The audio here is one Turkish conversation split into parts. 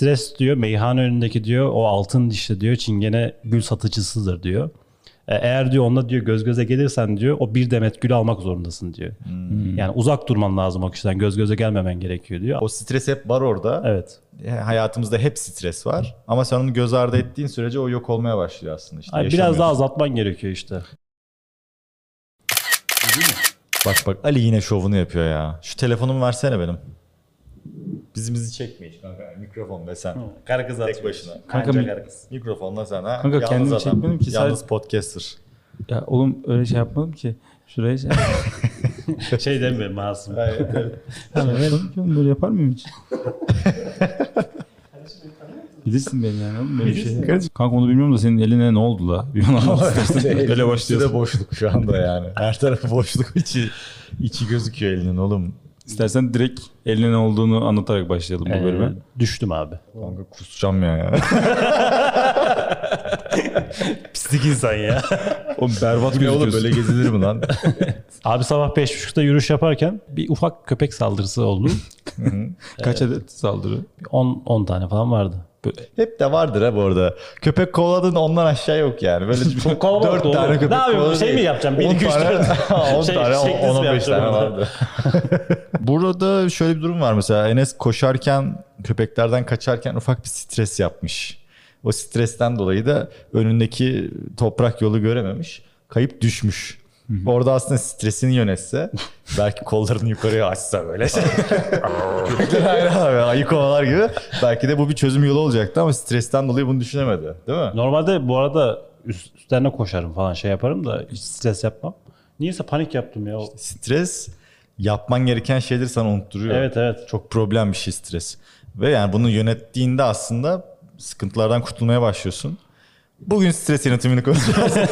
stres diyor meyhane önündeki diyor o altın dişli diyor çingene gül satıcısıdır diyor. E, Eğer diyor onunla diyor göz göze gelirsen diyor o bir demet gül almak zorundasın diyor. Yani uzak durman lazım o kişiden göz göze gelmemen gerekiyor diyor. O stres hep var orada. Evet. E, Hayatımızda hep stres var. Ama sen onu göz ardı ettiğin sürece o yok olmaya başlıyor aslında. İşte Ay, biraz daha azaltman gerekiyor işte. Bak bak Ali yine şovunu yapıyor ya. Şu telefonumu versene benim. Bizimizi çekme hiç kanka. Mikrofon ve sen. Karı kız Tek başına. Kanka mi- Mikrofonla sen ha. Kanka Yalnız kendimi adam. çekmedim ki, Yalnız sadece- podcaster. Ya oğlum öyle şey yapmadım ki. Şuraya şey. şey demiyorum masum. Ha, oğlum, oğlum böyle yapar mıyım hiç? Bilirsin beni yani oğlum böyle şey. Kanka onu bilmiyorum da senin eline ne oldu la? Bir bana anlat istersen. Öyle İkisi de başlıyorsun. boşluk şu anda yani. Her tarafı boşluk içi içi gözüküyor elinin oğlum. İstersen direkt eline ne olduğunu anlatarak başlayalım bu bölüme. Ee, düştüm abi. Kanka kusacağım ya ya. Pislik insan ya. Oğlum berbat ne oğlum böyle gezilir mi lan? Abi sabah 5.30'da yürüyüş yaparken bir ufak köpek saldırısı oldu. Kaç adet saldırı? 10 10 tane falan vardı. Hep de vardır ha bu arada. Köpek kovaladın ondan aşağı yok yani. Böyle Çok kalabalık dört doğru. tane köpek Ne yapayım, şey mi yapacağım? Bir, On iki, üç, tane, dört. 10 Şey, tane, şekliniz mi 10-15 yapacağım tane vardı. Burada şöyle bir durum var mesela. Enes koşarken, köpeklerden kaçarken ufak bir stres yapmış. O stresten dolayı da önündeki toprak yolu görememiş. Kayıp düşmüş. Orada aslında stresini yönetse belki kollarını yukarıya açsa böyle şey. Aynen abi ayı kovalar gibi. Belki de bu bir çözüm yolu olacaktı ama stresten dolayı bunu düşünemedi. Değil mi? Normalde bu arada üst, üstlerine koşarım falan şey yaparım da hiç stres yapmam. Niyeyse panik yaptım ya. Stres yapman gereken şeyleri sana unutturuyor. Evet evet. Çok problem bir şey stres. Ve yani bunu yönettiğinde aslında sıkıntılardan kurtulmaya başlıyorsun. Bugün stres yönetimini konuşacağız.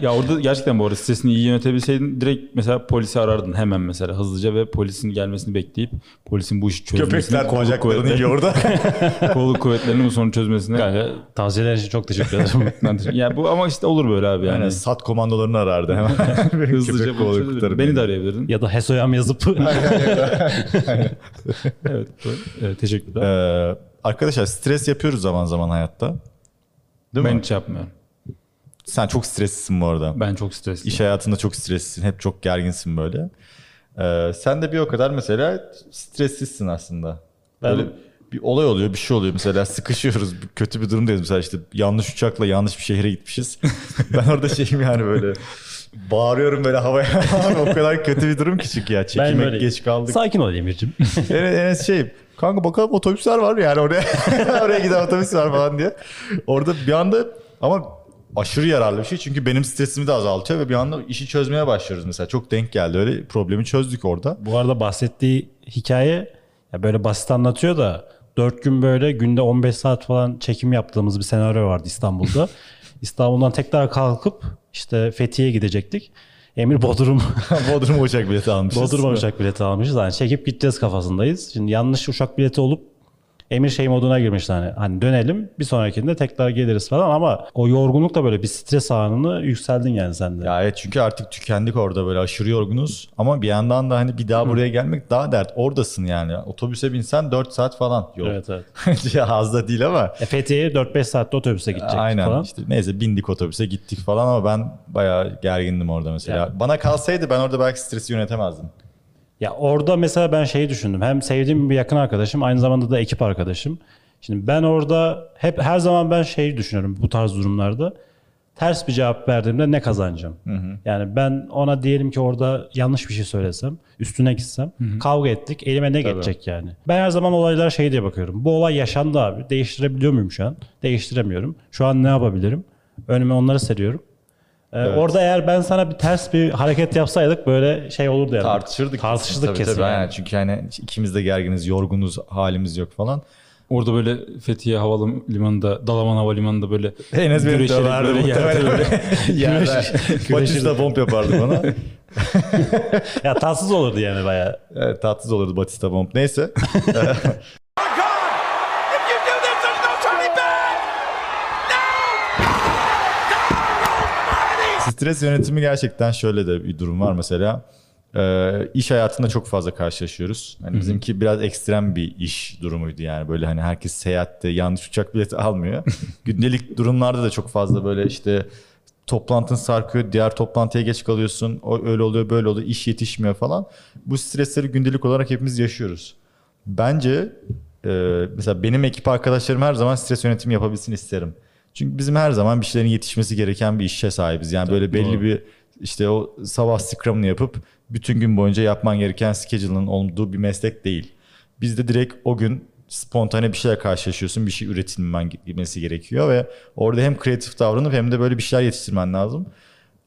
Ya orada gerçekten bu arada stresini iyi yönetebilseydin direkt mesela polisi arardın hemen mesela hızlıca ve polisin gelmesini bekleyip polisin bu işi çözmesini Köpekler bacaklarını yiyor orada. kolluk kuvvetlerinin bu sorunu çözmesine Kanka tavsiyeler için çok teşekkür ederim. Ben teşekkür- ya bu ama işte olur böyle abi yani. Yani sat komandolarını arardı hemen. Hızlıca çözebilirdin. kurtarır Beni de arayabilirdin. ya da HESOYAM yazıp evet, evet. Teşekkürler. Ee, arkadaşlar stres yapıyoruz zaman zaman hayatta. Değil ben mi? hiç yapmıyorum. Sen çok streslisin bu arada. Ben çok stresliyim. İş hayatında çok streslisin. Hep çok gerginsin böyle. Ee, sen de bir o kadar mesela stressizsin aslında. Ben- Böyle bir olay oluyor, bir şey oluyor. Mesela sıkışıyoruz, kötü bir durumdayız. Mesela işte yanlış uçakla yanlış bir şehre gitmişiz. ben orada şeyim yani böyle bağırıyorum böyle havaya. o kadar kötü bir durum ki çünkü ya. Çekime böyle- geç kaldık. Sakin ol Emir'cim. Enes, Enes şey kanka bakalım otobüsler var yani oraya oraya giden otobüs var falan diye. Orada bir anda ama aşırı yararlı bir şey çünkü benim stresimi de azaltıyor ve bir anda işi çözmeye başlıyoruz mesela. Çok denk geldi öyle problemi çözdük orada. Bu arada bahsettiği hikaye ya böyle basit anlatıyor da 4 gün böyle günde 15 saat falan çekim yaptığımız bir senaryo vardı İstanbul'da. İstanbul'dan tekrar kalkıp işte Fethiye'ye gidecektik. Emir Bodrum Bodrum uçak bileti almışız. Bodrum'a uçak bileti almışız. Hani çekip gideceğiz kafasındayız. Şimdi yanlış uçak bileti olup Emir şey moduna girmiş hani. Hani dönelim bir sonrakinde tekrar geliriz falan ama o yorgunlukla böyle bir stres anını yükseldin yani sen de. Ya evet çünkü artık tükendik orada böyle aşırı yorgunuz. Ama bir yandan da hani bir daha buraya gelmek daha dert. Oradasın yani. Otobüse binsen 4 saat falan yol. Evet evet. ya az da değil ama. E, Fethiye'ye 4-5 saatte otobüse gidecektik Aynen falan. işte neyse bindik otobüse gittik falan ama ben bayağı gergindim orada mesela. Bana kalsaydı ben orada belki stresi yönetemezdim. Ya orada mesela ben şeyi düşündüm. Hem sevdiğim bir yakın arkadaşım, aynı zamanda da ekip arkadaşım. Şimdi ben orada hep her zaman ben şeyi düşünüyorum bu tarz durumlarda. Ters bir cevap verdiğimde ne kazanacağım? Yani ben ona diyelim ki orada yanlış bir şey söylesem, üstüne gitsem, kavga ettik, elime ne geçecek yani? Ben her zaman olaylara şey diye bakıyorum. Bu olay yaşandı abi. Değiştirebiliyor muyum şu an? Değiştiremiyorum. Şu an ne yapabilirim? Önüme onları seriyorum. Ee, Orada eğer ben sana bir ters bir hareket yapsaydık böyle şey olurdu yani. Tartışırdık. Tartışırdık tabii, kesin. Tabii, yani. aynen. Çünkü yani ikimiz de gerginiz, yorgunuz, halimiz yok falan. Orada böyle Fethiye Havalimanı'nda, Dalaman Havalimanı'nda böyle Enes beni güreşerek döverdi böyle yerde muhtemelen. böyle Yerde. Batista bomb yapardı bana. Ya tatsız olurdu yani bayağı. evet, tatsız olurdu Batista bomb. Neyse. Stres yönetimi gerçekten şöyle de bir durum var mesela. Ee, iş hayatında çok fazla karşılaşıyoruz. Hani bizimki biraz ekstrem bir iş durumuydu yani. Böyle hani herkes seyahatte yanlış uçak bileti almıyor. Gündelik durumlarda da çok fazla böyle işte toplantın sarkıyor, diğer toplantıya geç kalıyorsun. O öyle oluyor, böyle oluyor, iş yetişmiyor falan. Bu stresleri gündelik olarak hepimiz yaşıyoruz. Bence e, mesela benim ekip arkadaşlarım her zaman stres yönetimi yapabilsin isterim. Çünkü bizim her zaman bir şeylerin yetişmesi gereken bir işe sahibiz. Yani böyle belli bir işte o sabah scrum'ını yapıp bütün gün boyunca yapman gereken schedule'ın olduğu bir meslek değil. Bizde direkt o gün spontane bir şeyle karşılaşıyorsun. Bir şey üretilmesi gerekiyor ve orada hem kreatif davranıp hem de böyle bir şeyler yetiştirmen lazım.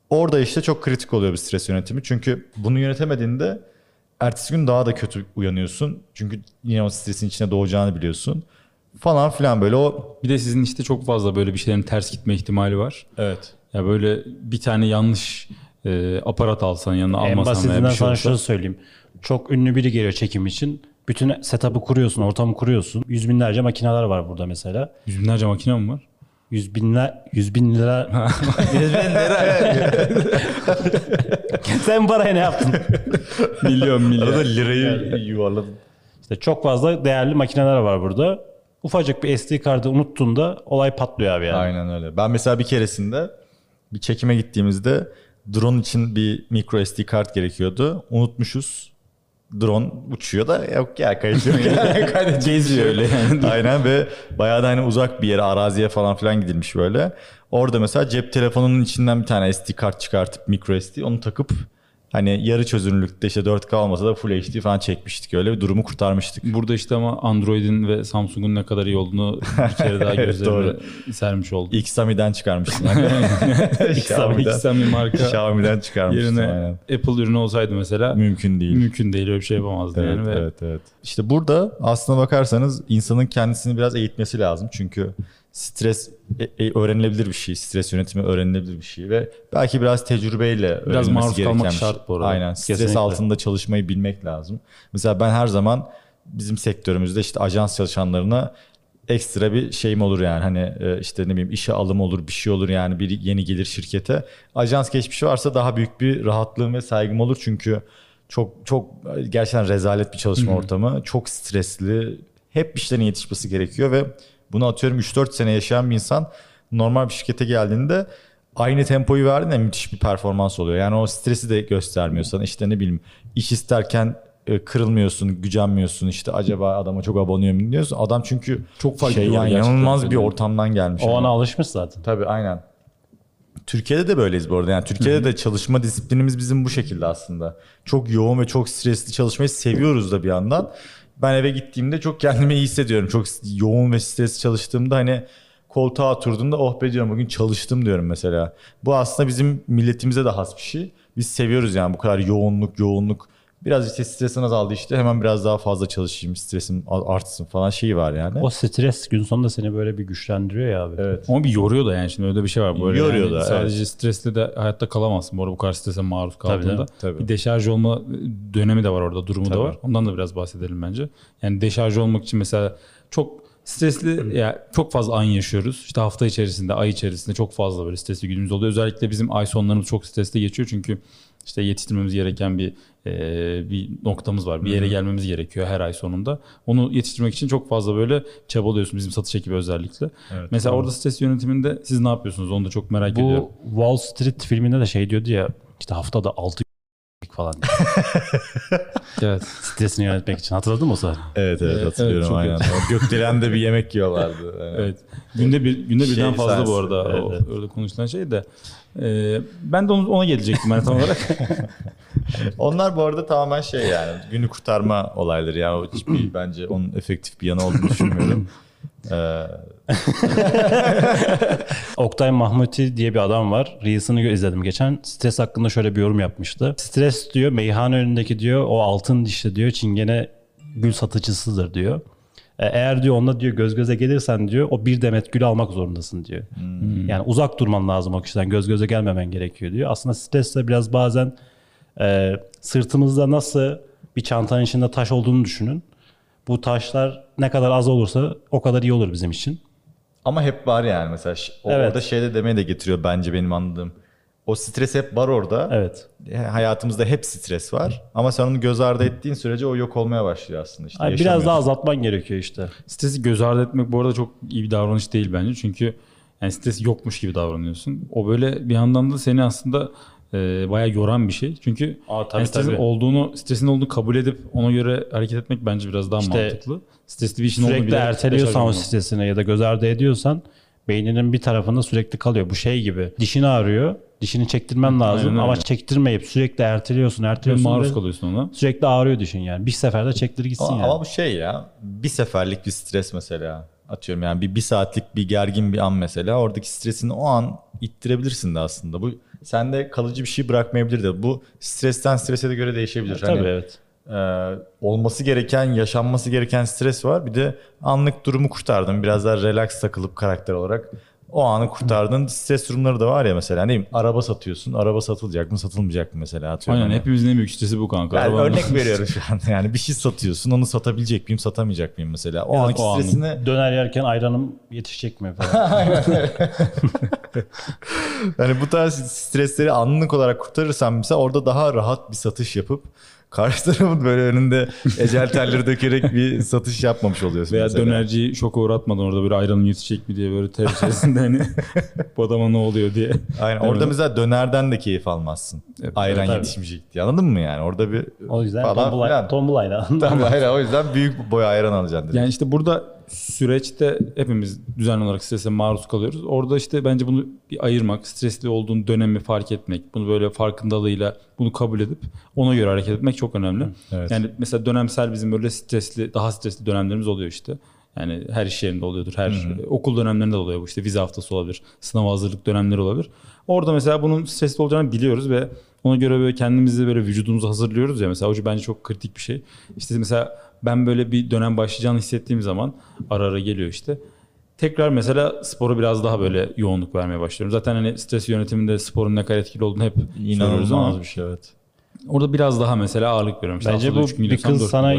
Orada işte çok kritik oluyor bir stres yönetimi. Çünkü bunu yönetemediğinde ertesi gün daha da kötü uyanıyorsun. Çünkü yine o stresin içine doğacağını biliyorsun. Falan filan böyle o Bir de sizin işte çok fazla böyle bir şeylerin ters gitme ihtimali var. evet. Ya böyle bir tane yanlış e, aparat alsan yanına En almasan veya basitinden bir şey sana olsa. şunu söyleyeyim. Çok ünlü biri geliyor çekim için. Bütün setup'ı kuruyorsun, ortamı kuruyorsun. Yüz binlerce makineler var burada mesela. Yüz binlerce makine mi var? Yüz binler, yüz bin lira. Sen paraya ne yaptın? milyon milyon. Arada lirayı yuvarladım. İşte çok fazla değerli makineler var burada. Ufacık bir SD kartı unuttuğunda olay patlıyor abi yani. Aynen öyle. Ben mesela bir keresinde bir çekime gittiğimizde drone için bir micro SD kart gerekiyordu. Unutmuşuz. Drone uçuyor da yok ya kayıt yok. ya. Geziyor öyle yani. Aynen ve bayağı da hani uzak bir yere araziye falan filan gidilmiş böyle. Orada mesela cep telefonunun içinden bir tane SD kart çıkartıp micro SD onu takıp hani yarı çözünürlükte işte 4K olmasa da Full HD falan çekmiştik öyle bir durumu kurtarmıştık. Burada işte ama Android'in ve Samsung'un ne kadar iyi olduğunu bir kere daha Evet, gözlerime sermiş oldum. Xami'den çıkarmıştım. Xiaomi, Xiaomi marka Xiaomi'den çıkarmıştım. yerine aynen. Apple ürünü olsaydı mesela Mümkün değil. mümkün değil öyle bir şey yapamazdı Evet, yani. Ve evet, evet. İşte burada aslına bakarsanız insanın kendisini biraz eğitmesi lazım. Çünkü stres e- e- öğrenilebilir bir şey. Stres yönetimi öğrenilebilir bir şey ve belki biraz tecrübeyle öğrenilmesi maruz gereken kalmak bir şey. şart bu arada. Aynen. Stres Kesinlikle. altında çalışmayı bilmek lazım. Mesela ben her zaman bizim sektörümüzde işte ajans çalışanlarına ekstra bir şeyim olur yani hani e, işte ne bileyim işe alım olur bir şey olur yani bir yeni gelir şirkete. Ajans geçmişi varsa daha büyük bir rahatlığım ve saygım olur çünkü çok çok gerçekten rezalet bir çalışma ortamı. Çok stresli. Hep bir şeylerin yetişmesi gerekiyor ve bunu atıyorum 3-4 sene yaşayan bir insan normal bir şirkete geldiğinde aynı tempoyu verdiğinde müthiş bir performans oluyor. Yani o stresi de göstermiyor sana. İşte ne bileyim iş isterken e, kırılmıyorsun, gücenmiyorsun. İşte acaba adama çok abonuyor mu diyorsun. Adam çünkü Çok farklı şey yani inanılmaz bir ortamdan gelmiş. O Yani. ana alışmış zaten. Tabii aynen. Türkiye'de de böyleyiz bu arada. Yani Türkiye'de de çalışma disiplinimiz bizim bu şekilde aslında. Çok yoğun ve çok stresli çalışmayı seviyoruz da bir yandan. Ben eve gittiğimde çok kendimi iyi hissediyorum. Çok yoğun ve stresli çalıştığımda hani koltuğa oturduğumda oh be diyorum bugün çalıştım diyorum mesela. Bu aslında bizim milletimize de has bir şey. Biz seviyoruz yani bu kadar yoğunluk yoğunluk. Biraz işte stresin azaldı işte hemen biraz daha fazla çalışayım stresim artsın falan şeyi var yani. O stres gün sonunda seni böyle bir güçlendiriyor ya abi. Evet. Ama bir yoruyor da yani şimdi öyle bir şey var. Böyle Yoruyor yani da, Sadece stresle de hayatta kalamazsın. Bu arada bu kadar strese maruz kaldığında. canım, tabii. Bir deşarj olma dönemi de var orada, durumu da Tabii. var. Ondan da biraz bahsedelim bence. Yani deşarj olmak için mesela çok stresli ya çok fazla an yaşıyoruz. İşte hafta içerisinde, ay içerisinde çok fazla böyle stresli günümüz oluyor. Özellikle bizim ay sonlarımız çok stresli geçiyor çünkü işte yetiştirmemiz gereken bir e, bir noktamız var. Bir yere gelmemiz gerekiyor her ay sonunda. Onu yetiştirmek için çok fazla böyle çabalıyorsun bizim satış ekibi özellikle. Evet, Mesela orada stres yönetiminde siz ne yapıyorsunuz? Onu da çok merak ediyorum. Bu Wall Street filminde de şey diyordu ya işte haftada 6 falan Evet. stresini yönetmek için. Hatırladın mı o sahne? Evet evet Evet, hatırlıyorum evet, çok aynen. Gökdelen'de bir yemek yiyorlardı. Aynen. Evet. Günde bir günde Şey birden fazla bu sensin. arada Evet, o, evet. orada konuşulan şey de. Ee, ben de onu, ona gelecektim ben tam olarak. Onlar bu arada tamamen şey yani günü kurtarma olayları yani o hiçbir bence onun efektif bir yanı olduğunu düşünmüyorum. Ee, Oktay Mahmuti diye bir adam var. Reels'ını izledim geçen. Stres hakkında şöyle bir yorum yapmıştı. Stres diyor meyhane önündeki diyor o altın dişli diyor çingene gül satıcısıdır diyor. E, Eğer diyor onunla diyor göz göze gelirsen diyor o bir demet gül almak zorundasın diyor. Yani uzak durman lazım o kişiden göz göze gelmemen gerekiyor diyor. Aslında stres de biraz bazen e, sırtımızda nasıl bir çantanın içinde taş olduğunu düşünün. Bu taşlar ne kadar az olursa o kadar iyi olur bizim için. ama hep var yani mesela o- Evet. orada şeyde demeye de getiriyor bence benim anladığım. O stres hep var orada. Evet. Hayatımızda hep stres var. Ama sen onu göz ardı ettiğin sürece o yok olmaya başlıyor aslında. İşte Ay, biraz daha azaltman gerekiyor işte. Stresi göz ardı etmek bu arada çok iyi bir davranış değil bence. Çünkü yani stres yokmuş gibi davranıyorsun. O böyle bir yandan da seni aslında e, bayağı yoran bir şey. Çünkü Aa, tabii, yani stresin tabii. olduğunu, stresin olduğunu kabul edip ona göre hareket etmek bence biraz daha İşte mantıklı. Stresli bir işin olduğunu Sürekli erteliyorsan o stresini ya da göz ardı ediyorsan beyninin bir tarafında sürekli kalıyor. Bu şey gibi. Dişini ağrıyor. Dişini çektirmen lazım Aynen ama öyle. çektirmeyip sürekli erteliyorsun, Ve erteliyorsun. maruz kalıyorsun ona. Sürekli ağrıyor dişin yani. Bir seferde çektir gitsin Ama, yani. ama bu şey ya bir seferlik bir stres mesela atıyorum yani bir, bir saatlik bir gergin bir an mesela oradaki stresini o an ittirebilirsin de aslında. Bu sende kalıcı bir şey bırakmayabilir de bu stresten strese de göre değişebilir. Tabii Hani, evet. e, olması gereken yaşanması gereken stres var bir de anlık durumu kurtardın biraz daha relax takılıp karakter olarak o anı kurtardın. Stres durumları da var ya mesela ne bileyim araba satıyorsun. Araba satılacak mı satılmayacak mı mesela atıyorum. Aynen Hani. hepimizin en büyük stresi bu kanka. Yani örnek veriyorum şu an. Yani bir şey satıyorsun. Onu satabilecek miyim, satamayacak mıyım mesela? O anki o stresini Döner yerken ayranım yetişecek mi falan. yani bu tarz stresleri anlık olarak kurtarırsan mesela orada daha rahat bir satış yapıp karşı tarafın böyle önünde ecel telleri dökerek bir satış yapmamış oluyorsun Veya mesela. dönerciyi şoka uğratmadan orada böyle ayranım yetişecek mi diye böyle ter içerisinde hani bu adama ne oluyor diye. Aynen. Orada mesela dönerden de keyif almazsın. Evet, Ayran tabii. yetişmeyecek diye. Anladın mı yani? Orada bir O yüzden falan tombul, filan. tombul ayran. Tamam, hayır, o yüzden büyük boy ayran alacaksın. direkt. Yani işte burada süreçte hepimiz düzenli olarak strese maruz kalıyoruz. Orada işte bence bunu bir ayırmak, stresli olduğun dönemi fark etmek, bunu böyle farkındalığıyla bunu kabul edip ona göre hareket etmek çok önemli. Evet. Yani mesela dönemsel bizim böyle stresli, daha stresli dönemlerimiz oluyor işte. Yani her iş yerinde oluyordur. Her okul dönemlerinde de oluyor bu. işte vize haftası olabilir. Sınav hazırlık dönemleri olabilir. Orada mesela bunun stresli olacağını biliyoruz ve ona göre böyle kendimizi böyle vücudumuzu hazırlıyoruz ya mesela. O bence çok kritik bir şey. İşte mesela ben böyle bir dönem başlayacağını hissettiğim zaman ara ara geliyor işte. Tekrar mesela spora biraz daha böyle yoğunluk vermeye başlıyorum. Zaten hani stres yönetiminde sporun ne kadar etkili olduğunu hep söylüyoruz ama bir şey evet. orada biraz daha mesela ağırlık veriyorum. İşte Bence bu bir kız sana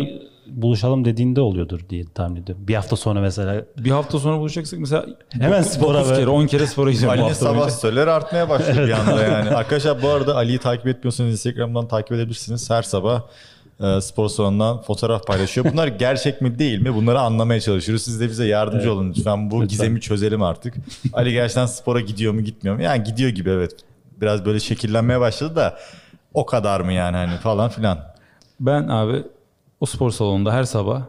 buluşalım dediğinde oluyordur diye tahmin ediyorum. Bir hafta sonra mesela bir hafta sonra buluşacaksak mesela Hemen spora be. kere 10 kere spora gidiyorum hafta sabah boyunca. storyleri artmaya başladı bir anda yani. Arkadaşlar bu arada Ali'yi takip etmiyorsanız Instagram'dan takip edebilirsiniz. Her sabah spor salonundan fotoğraf paylaşıyor. Bunlar gerçek mi değil mi? Bunları anlamaya çalışıyoruz. Siz de bize yardımcı olun lütfen. Bu gizemi çözelim artık. Ali gerçekten spora gidiyor mu gitmiyor mu? Yani gidiyor gibi evet. Biraz böyle şekillenmeye başladı da o kadar mı yani hani falan filan. Ben abi o spor salonunda her sabah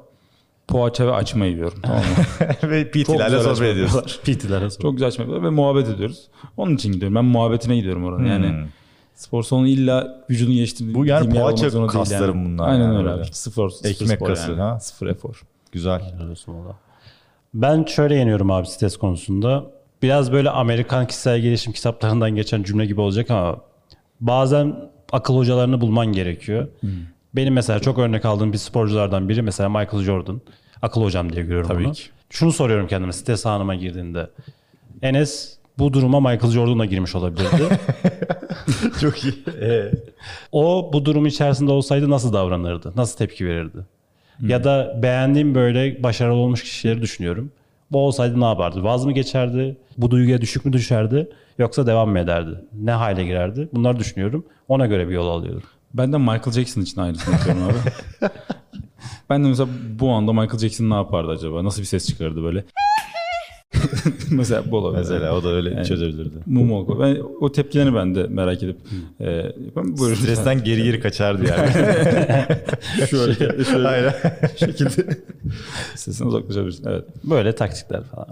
poğaça ve açma yiyorum. Tamam mı? Ve PT'lerle sohbet yapıyorlar. PT'lere sor. Çok güzel açma yapıyorlar ve muhabbet ediyoruz. Onun için gidiyorum. Ben muhabbetine gidiyorum orada. Yani Hmm. Spor salonu illa vücudunu geliştirdiği Bu yani poğaça olmak zorunda değil kasları yani. bunlar Aynen yani öyle abi. Sıfır, sıfır Ekmek spor kası, yani. ha? Sıfır efor. Güzel. Ben şöyle yeniyorum abi stres konusunda. Biraz böyle Amerikan kişisel gelişim kitaplarından geçen cümle gibi olacak ama bazen akıl hocalarını bulman gerekiyor. Benim mesela çok örnek aldığım bir sporculardan biri mesela Michael Jordan. Akıl hocam diye görüyorum Tabii onu. ki. Şunu soruyorum kendime stres anıma girdiğinde. Enes bu duruma Michael Jordan'la girmiş olabilirdi. Çok iyi. O bu durum içerisinde olsaydı nasıl davranırdı? Nasıl tepki verirdi? Ya da beğendiğim böyle başarılı olmuş kişileri düşünüyorum. Bu olsaydı ne yapardı? Vaz mı geçerdi? Bu duyguya düşük mü düşerdi? Yoksa devam mı ederdi? Ne hale girerdi? Bunları düşünüyorum. Ona göre bir yol alıyorum. Ben de Michael Jackson için aynısını yapıyorum abi. ben de mesela bu anda Michael Jackson ne yapardı acaba? Nasıl bir ses çıkardı böyle? mesela bu olabilir. Mesela o da öyle Yani- çözebilirdi. Mum oldu. Ben o tepkilerini ben de merak edip e. Buyurun. Stresten geri geri kaçardı yani. şöyle, şöyle Aynen. şekilde sesinden uzaklaşabilirsin. Evet. Böyle taktikler falan.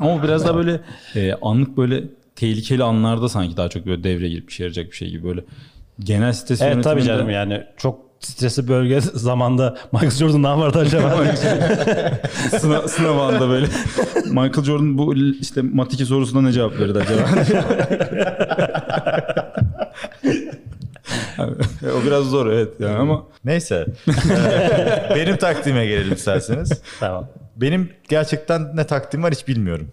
Ama biraz daha böyle e, anlık böyle tehlikeli anlarda sanki daha çok böyle devreye girip işe yarayacak bir şey gibi böyle genel stres Evet tabii canım yani çok stresli bölge zamanda Michael Jordan ne yapardı acaba? Sınav, sınav anında böyle. Michael Jordan bu işte mat 2 sorusuna ne cevap verirdi acaba? o biraz zor evet yani ama Neyse. Ee, Benim taktiğime gelelim isterseniz. tamam. Benim gerçekten ne taktiğim var hiç bilmiyorum.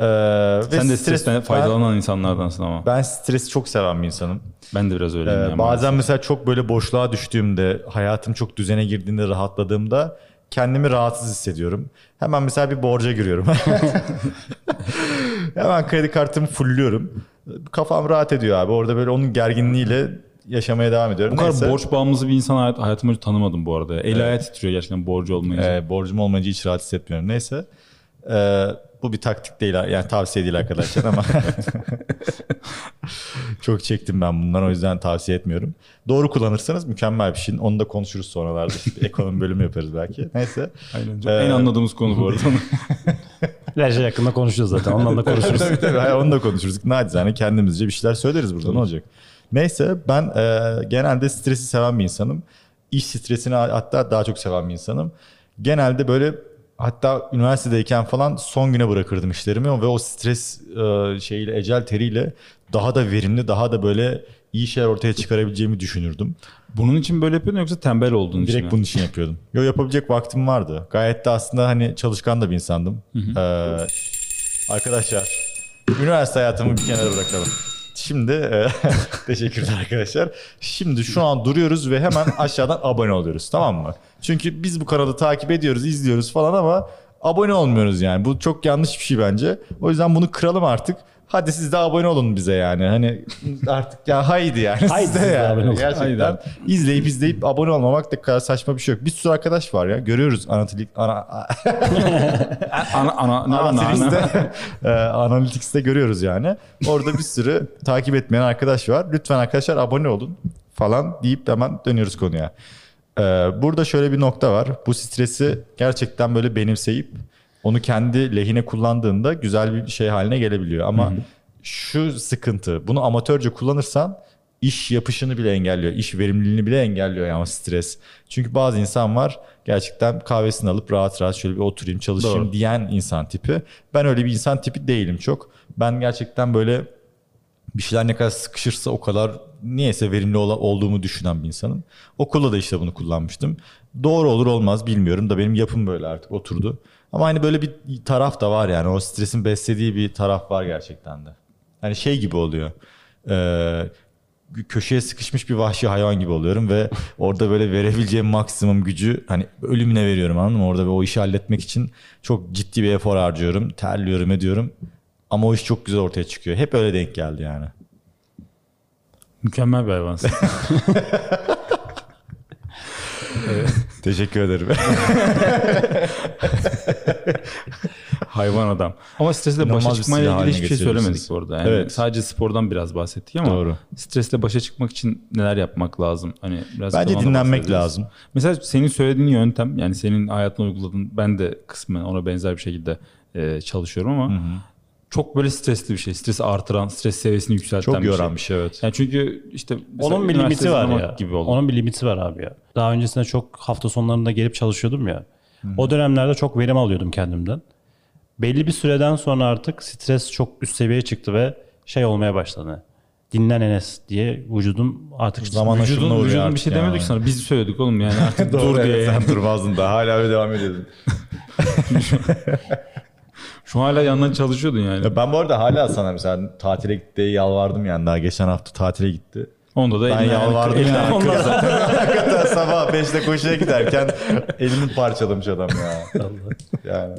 Ee, sen de stres- stresten ben, faydalanan insanlardansın ama. ben stresi çok seven bir insanım. Ben de biraz öyleyim. Ee, yani bazen mesela çok böyle boşluğa düştüğümde, hayatım çok düzene girdiğinde, rahatladığımda kendimi rahatsız hissediyorum. Hemen mesela bir borca giriyorum. Hemen kredi kartımı fullüyorum. Kafam rahat ediyor abi. Orada böyle onun gerginliğiyle yaşamaya devam ediyorum. Bu kadar Neyse. borç bağımlısı bir insan hayat, hayatım boyunca tanımadım bu arada. El ayağı titriyor gerçekten borcu olmayınca. Ee, borcum olmayınca hiç rahat hissetmiyorum. Neyse. Ee, bu bir taktik değil yani tavsiye değil arkadaşlar ama çok çektim ben bundan o yüzden tavsiye etmiyorum. Doğru kullanırsanız mükemmel bir şey. Onu da konuşuruz sonralarda. İşte ekonomi bölümü yaparız belki. Neyse. Aynen. Ee, en anladığımız konu bu arada. Her şey hakkında konuşacağız zaten. Ondan da konuşuruz. tabii tabii. Hayır, onu da konuşuruz. Nacizane kendimizce bir şeyler söyleriz burada ne olacak. Neyse ben e, genelde stresi seven bir insanım. İş stresini hatta daha çok seven bir insanım. Genelde böyle hatta üniversitedeyken falan son güne bırakırdım işlerimi ve o stres e, şeyiyle ecel teriyle daha da verimli daha da böyle iyi şeyler ortaya çıkarabileceğimi düşünürdüm. Bunun için böyle yapıyordun yoksa tembel olduğun için Direkt mi? bunun için yapıyordum. Yo yapabilecek vaktim vardı. Gayet de aslında hani çalışkan da bir insandım. Ee, arkadaşlar üniversite hayatımı bir kenara bırakalım. Şimdi e, teşekkürler arkadaşlar. Şimdi şu an duruyoruz ve hemen aşağıdan abone oluyoruz tamam mı? Çünkü biz bu kanalı takip ediyoruz, izliyoruz falan ama abone olmuyoruz yani. Bu çok yanlış bir şey bence. O yüzden bunu kıralım artık. Hadi siz de abone olun bize yani. Hani artık ya haydi yani. Haydi siz de yani. olun. Gerçekten Haydi. izleyip izleyip abone olmamak da kadar saçma bir şey yok. Bir sürü arkadaş var ya. Görüyoruz analitik ana, Ana, ana, ne ana, ana. Analytics'te, e, Analytics'te görüyoruz yani. Orada bir sürü takip etmeyen arkadaş var. Lütfen arkadaşlar abone olun falan deyip hemen dönüyoruz konuya. E, burada şöyle bir nokta var. Bu stresi gerçekten böyle benimseyip onu kendi lehine kullandığında güzel bir şey haline gelebiliyor. Ama şu sıkıntı bunu amatörce kullanırsan iş yapışını bile engelliyor. iş verimliliğini bile engelliyor yani stres. Çünkü bazı insan var gerçekten kahvesini alıp rahat rahat şöyle bir oturayım çalışayım Doğru. diyen insan tipi. Ben öyle bir insan tipi değilim çok. Ben gerçekten böyle bir şeyler ne kadar sıkışırsa o kadar niyeyse verimli ola- olduğumu düşünen bir insanım. Okulda da işte bunu kullanmıştım. Doğru olur olmaz bilmiyorum da benim yapım böyle artık oturdu. Ama hani böyle bir taraf da var yani o stresin beslediği bir taraf var gerçekten de. Hani şey gibi oluyor. Ee, köşeye sıkışmış bir vahşi hayvan gibi oluyorum ve orada böyle verebileceğim maksimum gücü hani ölümüne veriyorum anladın mı? Orada o işi halletmek için çok ciddi bir efor harcıyorum, terliyorum, ediyorum. Ama o iş çok güzel ortaya çıkıyor. Hep öyle denk geldi yani. Mükemmel bir hayvansın. Teşekkür ederim. Hayvan adam. Ama stresle başa çıkmayla ilgili hiçbir şey söylemedik bu arada. Yani Evet. Sadece spordan biraz bahsettik ama Doğru. stresle başa çıkmak için neler yapmak lazım? Hani biraz Bence dinlenmek lazım. Mesela senin söylediğin yöntem yani senin hayatına uyguladığın ben de kısmen ona benzer bir şekilde e, çalışıyorum ama çok böyle stresli bir şey. Stresi artıran, stres seviyesini yükselten Çok bir yoran şey. bir şey evet. Yani çünkü işte Onun bir limiti var ya. Gibi oldu. Onun bir limiti var abi ya. Daha öncesinde çok hafta sonlarında gelip çalışıyordum ya. O dönemlerde çok verim alıyordum kendimden. Belli bir süreden sonra artık stres çok üst seviyeye çıktı ve şey olmaya başladı. Dinlen Enes diye vücudum artık Zaman Vücudun, uğruyor vücudun bir artık şey yani. demedik sana. Biz söyledik oğlum yani artık dur diye. evet, sen durmazdın da hala öyle devam ediyordun. Şu hala yandan çalışıyordun yani. Ya ben bu arada hala sana mesela tatile gitti diye yalvardım yani daha geçen hafta tatile gitti. Onda da Ben yalvardım kırdı. yani. Kız zaten hakikaten sabah 5'te koşuya giderken elini parçalamış adam ya. Yani.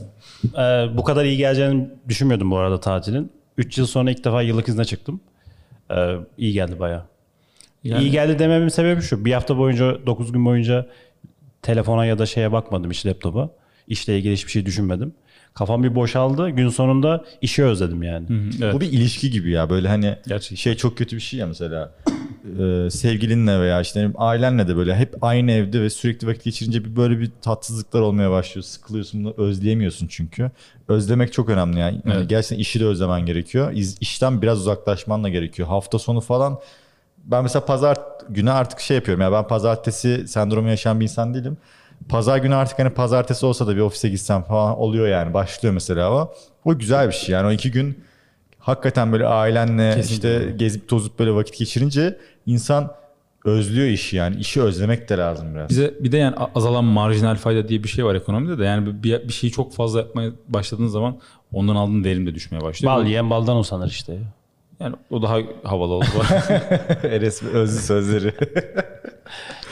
Ee, bu kadar iyi geleceğini düşünmüyordum bu arada tatilin. 3 yıl sonra ilk defa yıllık izne çıktım. Ee, iyi geldi baya. Yani- İyi geldi dememin sebebi şu. Bir hafta boyunca 9 gün boyunca telefona ya da şeye bakmadım iş laptopa. İşle ilgili hiçbir şey düşünmedim. Kafam bir boşaldı. Gün sonunda işi özledim yani. Evet. Bu bir ilişki gibi ya böyle hani Gerçekten. şey çok kötü bir şey ya mesela. Ee, sevgilinle veya işte ailenle de böyle hep aynı evde ve sürekli vakit geçirince bir böyle bir tatsızlıklar olmaya başlıyor. Sıkılıyorsun bunu özleyemiyorsun çünkü. Özlemek çok önemli yani. yani Evet. Gerçekten işi de özlemen gerekiyor. İz, işten biraz uzaklaşman da gerekiyor. Hafta sonu falan ben mesela pazar günü artık şey yapıyorum ya ben pazartesi sendromu yaşayan bir insan değilim. Pazar günü artık hani pazartesi olsa da bir ofise gitsem falan oluyor yani başlıyor mesela ama o güzel bir şey yani o iki gün hakikaten böyle ailenle Kesinlikle. işte gezip tozup böyle vakit geçirince insan özlüyor işi yani işi özlemek de lazım biraz. Bize bir de yani azalan marjinal fayda diye bir şey var ekonomide de. Yani bir, bir şeyi çok fazla yapmaya başladığın zaman ondan aldığın verim de düşmeye başlıyor. Bal yiyen baldan usanır işte. Yani o daha havalı oldu. Eres özlü sözleri.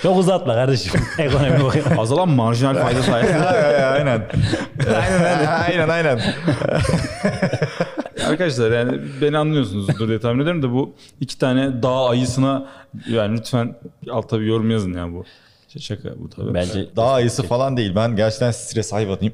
Çok uzatma kardeşim. Ekonomi bakıyor. Azalan marjinal fayda sayesinde. aynen. aynen aynen. Arkadaşlar yani beni anlıyorsunuzdur diye tahmin ediyorum da bu iki tane dağ ayısına yani lütfen altta bir yorum yazın ya bu. Şaka bu tabii. Bence Daha ayısı falan değil. Ben gerçekten stres hayvanıyım.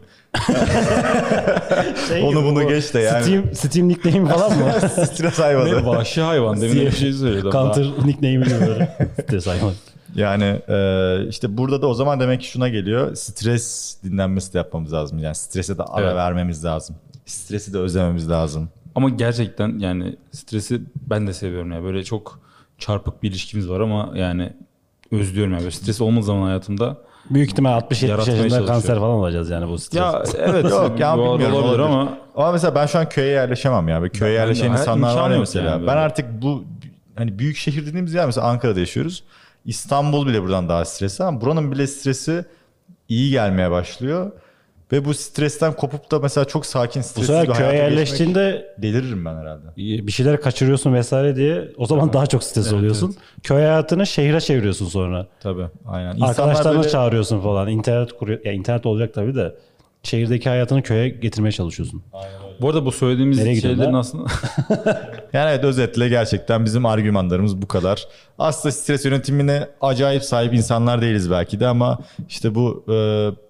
şey Onu bunu bu geç de yani. Steam, Steam nickname falan mı? stres Ne hayvanı. vahşi hayvan demin bir şey söylüyordu. Counter nickname'i böyle. Stres hayvan. Yani e, işte burada da o zaman demek ki şuna geliyor. Stres dinlenmesi de yapmamız lazım. Yani strese de ara Evet. vermemiz lazım. Stresi de özlememiz lazım. Ama gerçekten yani stresi ben de seviyorum ya. Böyle çok çarpık bir ilişkimiz var ama yani özlüyorum yani. Böyle stres olmadığı zaman hayatımda Büyük ihtimal 60-70 Yaratmaya yaşında kanser falan olacağız yani bu stres. ya evet Yok ya bilmiyorum olabilir ama Ama mesela ben şu an köye yerleşemem ya. Böyle köye Ben- ben de- yerleşen insanlar var ya mesela. yani ben artık bu hani büyük şehir dediğimiz yer mesela Ankara'da yaşıyoruz. İstanbul bile buradan daha stresli ama buranın bile stresi iyi gelmeye başlıyor. Ve bu stresten kopup da mesela çok sakin stressiz bir köye hayata geçmek yerleştiğinde deliririm ben herhalde. bir şeyler kaçırıyorsun vesaire diye o zaman daha çok stres oluyorsun. Köy hayatını şehre çeviriyorsun sonra. Tabii aynen. İnsanlar Arkadaşlarını böyle- çağırıyorsun falan. İnternet kuruyor. Ya internet olacak tabii de şehirdeki hayatını köye getirmeye çalışıyorsun. Bu arada bu söylediğimiz Nereye şeylerin aslında Yani evet özetle gerçekten bizim argümanlarımız bu kadar. Aslında stres yönetimine acayip sahip insanlar değiliz belki de ama işte bu e,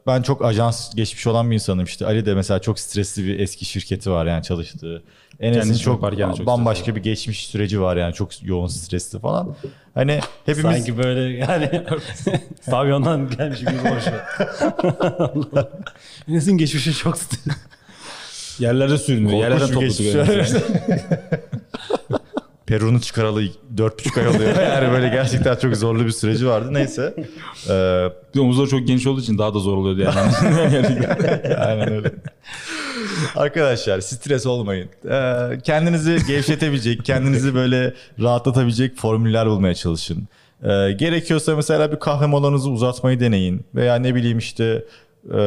ben çok ajans geçmiş olan bir insanım. İşte Ali de mesela çok stresli bir eski şirketi var yani çalıştığı. Enes'in çok yaparken de çok bambaşka bir geçmiş süreci var yani çok yoğun stresli falan. Hani hepimiz Sanki böyle yani pavyondan gelmiş gibi konuşuyor. Enes'in geçmişi çok stres. Yerlerde sürünüyor. Yerlerden bir topladık. geçmiş. öyle. Peru'nu çıkaralı 4,5 ay oluyor. Yani böyle gerçekten çok zorlu bir süreci vardı. Neyse. Ee, omuzları çok geniş olduğu için daha da zor oluyordu yani. Aynen öyle. Arkadaşlar stres olmayın. Ee, kendinizi gevşetebilecek, kendinizi böyle rahatlatabilecek formüller bulmaya çalışın. Ee, gerekiyorsa mesela bir kahve molanızı uzatmayı deneyin. Veya ne bileyim işte e,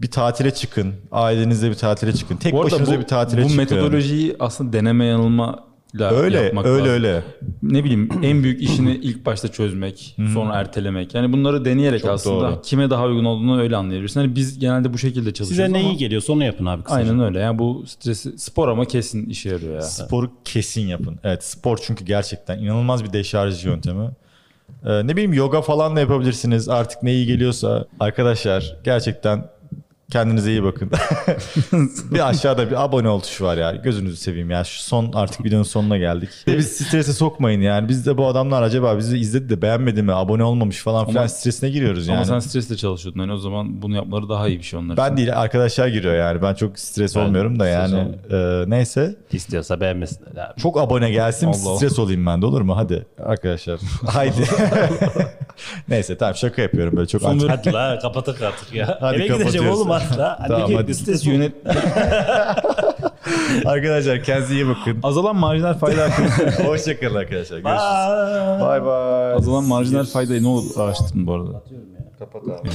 bir tatile çıkın. Ailenizle bir tatile çıkın. Tek bu arada başınıza bu, bir tatile bu çıkın. metodolojiyi aslında deneme yanılma öyle, yapmak öyle lazım. öyle. Ne bileyim en büyük işini ilk başta çözmek, sonra ertelemek. Yani bunları deneyerek Çok aslında doğru. kime daha uygun olduğunu öyle anlayabilirsin. Hani biz genelde bu şekilde çalışıyoruz Size ne ama iyi geliyorsa onu yapın abi kısaca. Aynen öyle. Yani bu stresi spor ama kesin işe yarıyor ya. Sporu kesin yapın. Evet spor çünkü gerçekten inanılmaz bir deşarj yöntemi. Ee, ne bileyim yoga falan da yapabilirsiniz. Artık ne iyi geliyorsa. Arkadaşlar gerçekten kendinize iyi bakın. bir aşağıda bir abone ol tuşu var ya. Gözünüzü seveyim ya. Şu son artık videonun sonuna geldik. Bir de biz strese sokmayın yani. Biz de bu adamlar acaba bizi izledi de beğenmedi mi? Abone olmamış falan filan Ama- stresine giriyoruz yani. Ama sen stresle çalışıyordun. Yani o zaman bunu yapmaları daha iyi bir şey onlar için. Ben değil arkadaşlar giriyor yani. Ben çok stres Ben olmuyorum da stres yani. Ee, neyse. İstiyorsa beğenmesin. Abi. Çok abone gelsin Allah. stres olayım ben de olur mu? Hadi arkadaşlar. Haydi. Neyse tamam şaka yapıyorum böyle çok bir- Hadi la kapatık artık ya. Hadi Eve gideceğim oğlum hadi la. Hadi Tamam, hadi. yönet Arkadaşlar kendinize iyi bakın. azalan marjinal fayda hakkında Hoşçakalın arkadaşlar. Görüşürüz. Bye. Bay bay. azalan marjinal faydayı ne olur araştırın bu arada. Kapat abi.